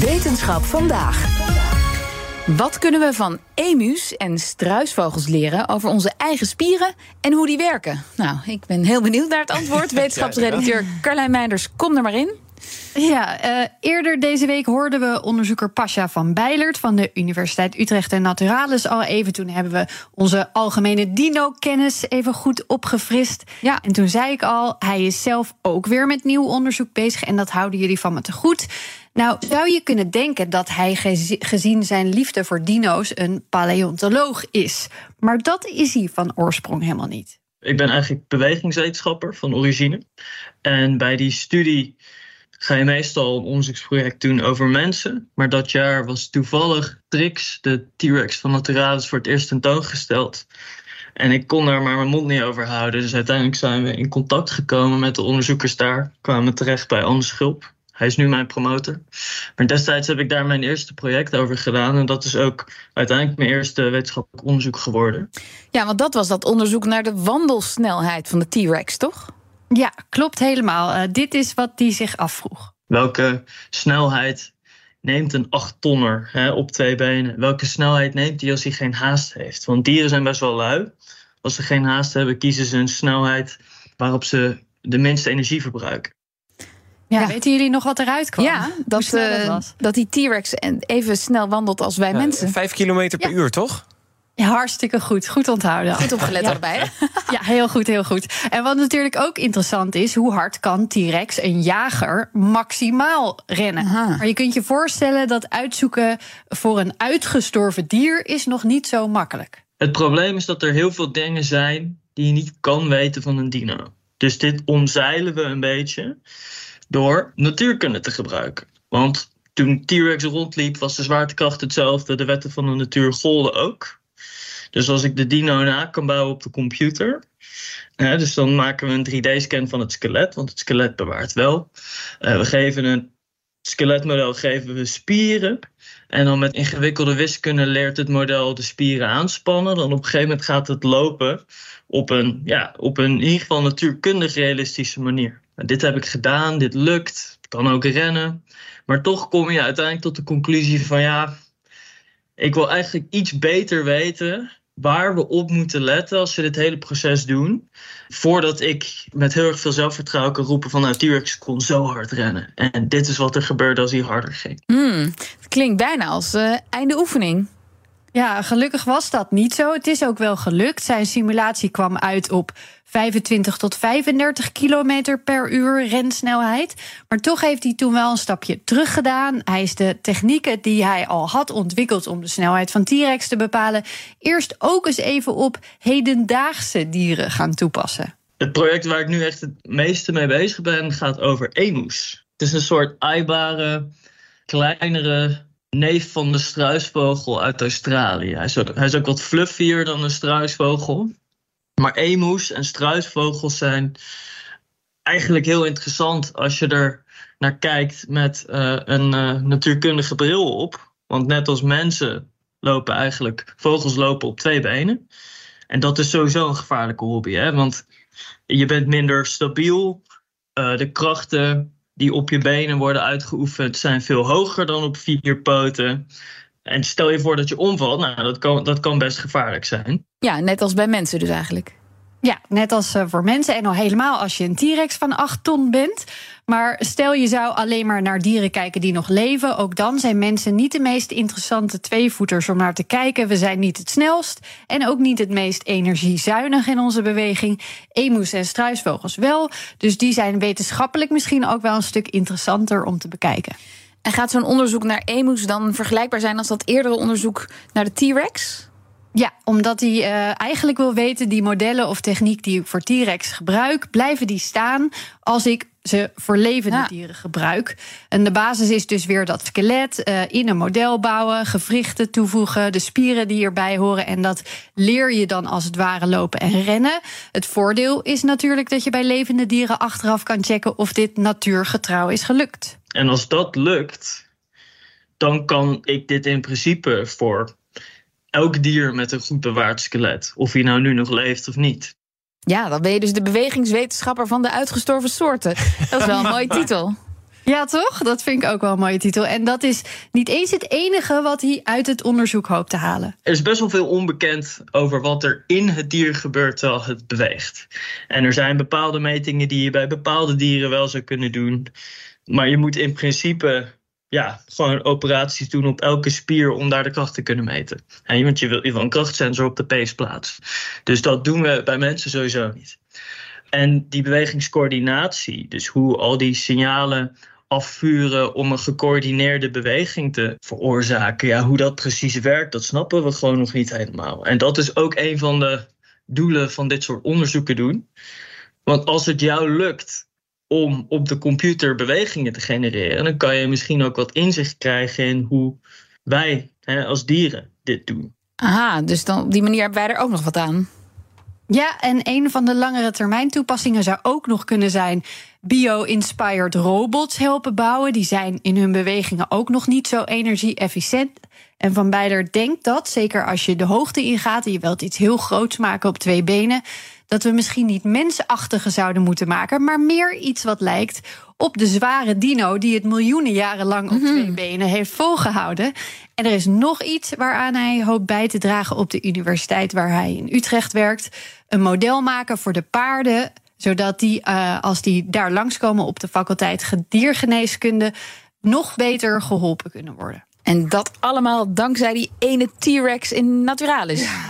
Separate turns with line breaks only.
Wetenschap vandaag. Wat kunnen we van emus en struisvogels leren over onze eigen spieren en hoe die werken? Nou, ik ben heel benieuwd naar het antwoord. Wetenschapsredacteur Carlijn Meinders, kom er maar in.
Ja, uh, eerder deze week hoorden we onderzoeker Pasha van Bijlert van de Universiteit Utrecht en Naturalis al even. Toen hebben we onze algemene dino-kennis even goed opgefrist. Ja. En toen zei ik al, hij is zelf ook weer met nieuw onderzoek bezig en dat houden jullie van me te goed. Nou, zou je kunnen denken dat hij gezien zijn liefde voor dino's een paleontoloog is. Maar dat is hij van oorsprong helemaal niet.
Ik ben eigenlijk bewegingswetenschapper van origine. En bij die studie ga je meestal een onderzoeksproject doen over mensen. Maar dat jaar was toevallig Trix, de T-Rex van Naturalis, voor het eerst tentoongesteld. En ik kon daar maar mijn mond niet over houden. Dus uiteindelijk zijn we in contact gekomen met de onderzoekers daar. Kwamen terecht bij Anne Schulp. Hij is nu mijn promotor. Maar destijds heb ik daar mijn eerste project over gedaan. En dat is ook uiteindelijk mijn eerste wetenschappelijk onderzoek geworden.
Ja, want dat was dat onderzoek naar de wandelsnelheid van de T-Rex, toch?
Ja, klopt helemaal. Uh, dit is wat die zich afvroeg.
Welke snelheid neemt een achttonner hè, op twee benen? Welke snelheid neemt hij als hij geen haast heeft? Want dieren zijn best wel lui. Als ze geen haast hebben, kiezen ze een snelheid waarop ze de minste energie verbruiken.
Ja, weten jullie nog wat eruit kwam?
Ja, dat, uh, dat, die T-Rex even snel wandelt als wij mensen.
Vijf kilometer per uur, toch?
Ja, hartstikke goed. Goed onthouden.
Goed opgelet ja. erbij.
Ja, heel goed, heel goed. En wat natuurlijk ook interessant is, hoe hard kan T-Rex, een jager, maximaal rennen? Maar je kunt je voorstellen dat uitzoeken voor een uitgestorven dier is nog niet zo makkelijk.
Het probleem is dat er heel veel dingen zijn die je niet kan weten van een dino. Dus dit omzeilen we een beetje door natuurkunde te gebruiken. Want toen T-Rex rondliep, was de zwaartekracht hetzelfde. De wetten van de natuur golden ook. Dus als ik de dino na kan bouwen op de computer. Dus dan maken we een 3D-scan van het skelet, want het skelet bewaart wel. Uh, we geven een skeletmodel geven we spieren. En dan met ingewikkelde wiskunde leert het model de spieren aanspannen. Dan op een gegeven moment gaat het lopen op een, ja, op een in ieder geval natuurkundig realistische manier. Nou, dit heb ik gedaan, dit lukt, kan ook rennen. Maar toch kom je uiteindelijk tot de conclusie van ja, ik wil eigenlijk iets beter weten waar we op moeten letten als we dit hele proces doen. Voordat ik met heel erg veel zelfvertrouwen kan roepen van nou, T-Rex kon zo hard rennen. En dit is wat er gebeurde als hij harder ging.
Hmm, het klinkt bijna als uh, einde oefening.
Ja, gelukkig was dat niet zo. Het is ook wel gelukt. Zijn simulatie kwam uit op 25 tot 35 kilometer per uur rensnelheid. Maar toch heeft hij toen wel een stapje terug gedaan. Hij is de technieken die hij al had ontwikkeld om de snelheid van T-Rex te bepalen, eerst ook eens even op hedendaagse dieren gaan toepassen.
Het project waar ik nu echt het meeste mee bezig ben, gaat over emus. Het is een soort aaibare, kleinere neef van de struisvogel uit Australië. Hij is, ook, hij is ook wat fluffier dan een struisvogel. Maar emus en struisvogels zijn eigenlijk heel interessant als je er naar kijkt met uh, een uh, natuurkundige bril op. Want net als mensen lopen eigenlijk, vogels lopen op twee benen. En dat is sowieso een gevaarlijke hobby, hè? want je bent minder stabiel. Uh, de krachten die op je benen worden uitgeoefend zijn veel hoger dan op vier poten. En stel je voor dat je omvalt, nou, dat kan, dat kan best gevaarlijk zijn.
Ja, net als bij mensen dus eigenlijk.
Ja, net als eh, voor mensen. En al helemaal als je een T-Rex van 8 ton bent. Maar stel je zou alleen maar naar dieren kijken die nog leven. Ook dan zijn mensen niet de meest interessante tweevoeters om naar te kijken. We zijn niet het snelst en ook niet het meest energiezuinig in onze beweging. Emus en struisvogels wel. Dus die zijn wetenschappelijk misschien ook wel een stuk interessanter om te bekijken.
En gaat zo'n onderzoek naar emus dan vergelijkbaar zijn als dat eerdere onderzoek naar de T-Rex?
Ja, omdat hij uh, eigenlijk wil weten, die modellen of techniek die ik voor T-Rex gebruik, blijven die staan als ik ze voor levende dieren gebruik. En de basis is dus weer dat skelet uh, in een model bouwen, gewrichten toevoegen, de spieren die erbij horen. En dat leer je dan als het ware lopen en rennen. Het voordeel is natuurlijk dat je bij levende dieren achteraf kan checken of dit natuurgetrouw is gelukt.
En als dat lukt, dan kan ik dit in principe voor elk dier met een goed bewaard skelet. Of hij nou nu nog leeft of niet.
Ja, dan ben je dus de bewegingswetenschapper van de uitgestorven soorten. Dat is wel een mooie titel.
Ja, toch? Dat vind ik ook wel een mooie titel. En dat is niet eens het enige wat hij uit het onderzoek hoopt te halen.
Er is best wel veel onbekend over wat er in het dier gebeurt terwijl het beweegt. En er zijn bepaalde metingen die je bij bepaalde dieren wel zou kunnen doen. Maar je moet in principe ja, gewoon operaties doen op elke spier om daar de kracht te kunnen meten. En, want je wil, wil een krachtsensor op de pees plaatsen. Dus dat doen we bij mensen sowieso niet. En die bewegingscoördinatie, dus hoe al die signalen afvuren om een gecoördineerde beweging te veroorzaken. Ja, hoe dat precies werkt, dat snappen we gewoon nog niet helemaal. En dat is ook een van de doelen van dit soort onderzoeken doen. Want als het jou lukt om op de computer bewegingen te genereren, dan kan je misschien ook wat inzicht krijgen in hoe wij hè, als dieren dit doen.
Aha, dus dan, op die manier hebben wij er ook nog wat aan.
Ja, en een van de langere termijn toepassingen zou ook nog kunnen zijn bio-inspired robots helpen bouwen. Die zijn in hun bewegingen ook nog niet zo energie-efficiënt. En Van Beider denkt dat, zeker als je de hoogte ingaat en je wilt iets heel groots maken op twee benen, dat we misschien niet mensachtige zouden moeten maken, maar meer iets wat lijkt op de zware dino die het miljoenen jaren lang op twee benen heeft volgehouden. En er is nog iets waaraan hij hoopt bij te dragen op de universiteit waar hij in Utrecht werkt. Een model maken voor de paarden, zodat die, uh, als die daar langskomen op de faculteit gediergeneeskunde, nog beter geholpen kunnen worden.
En dat allemaal dankzij die ene T-Rex in Naturalis.
Ja,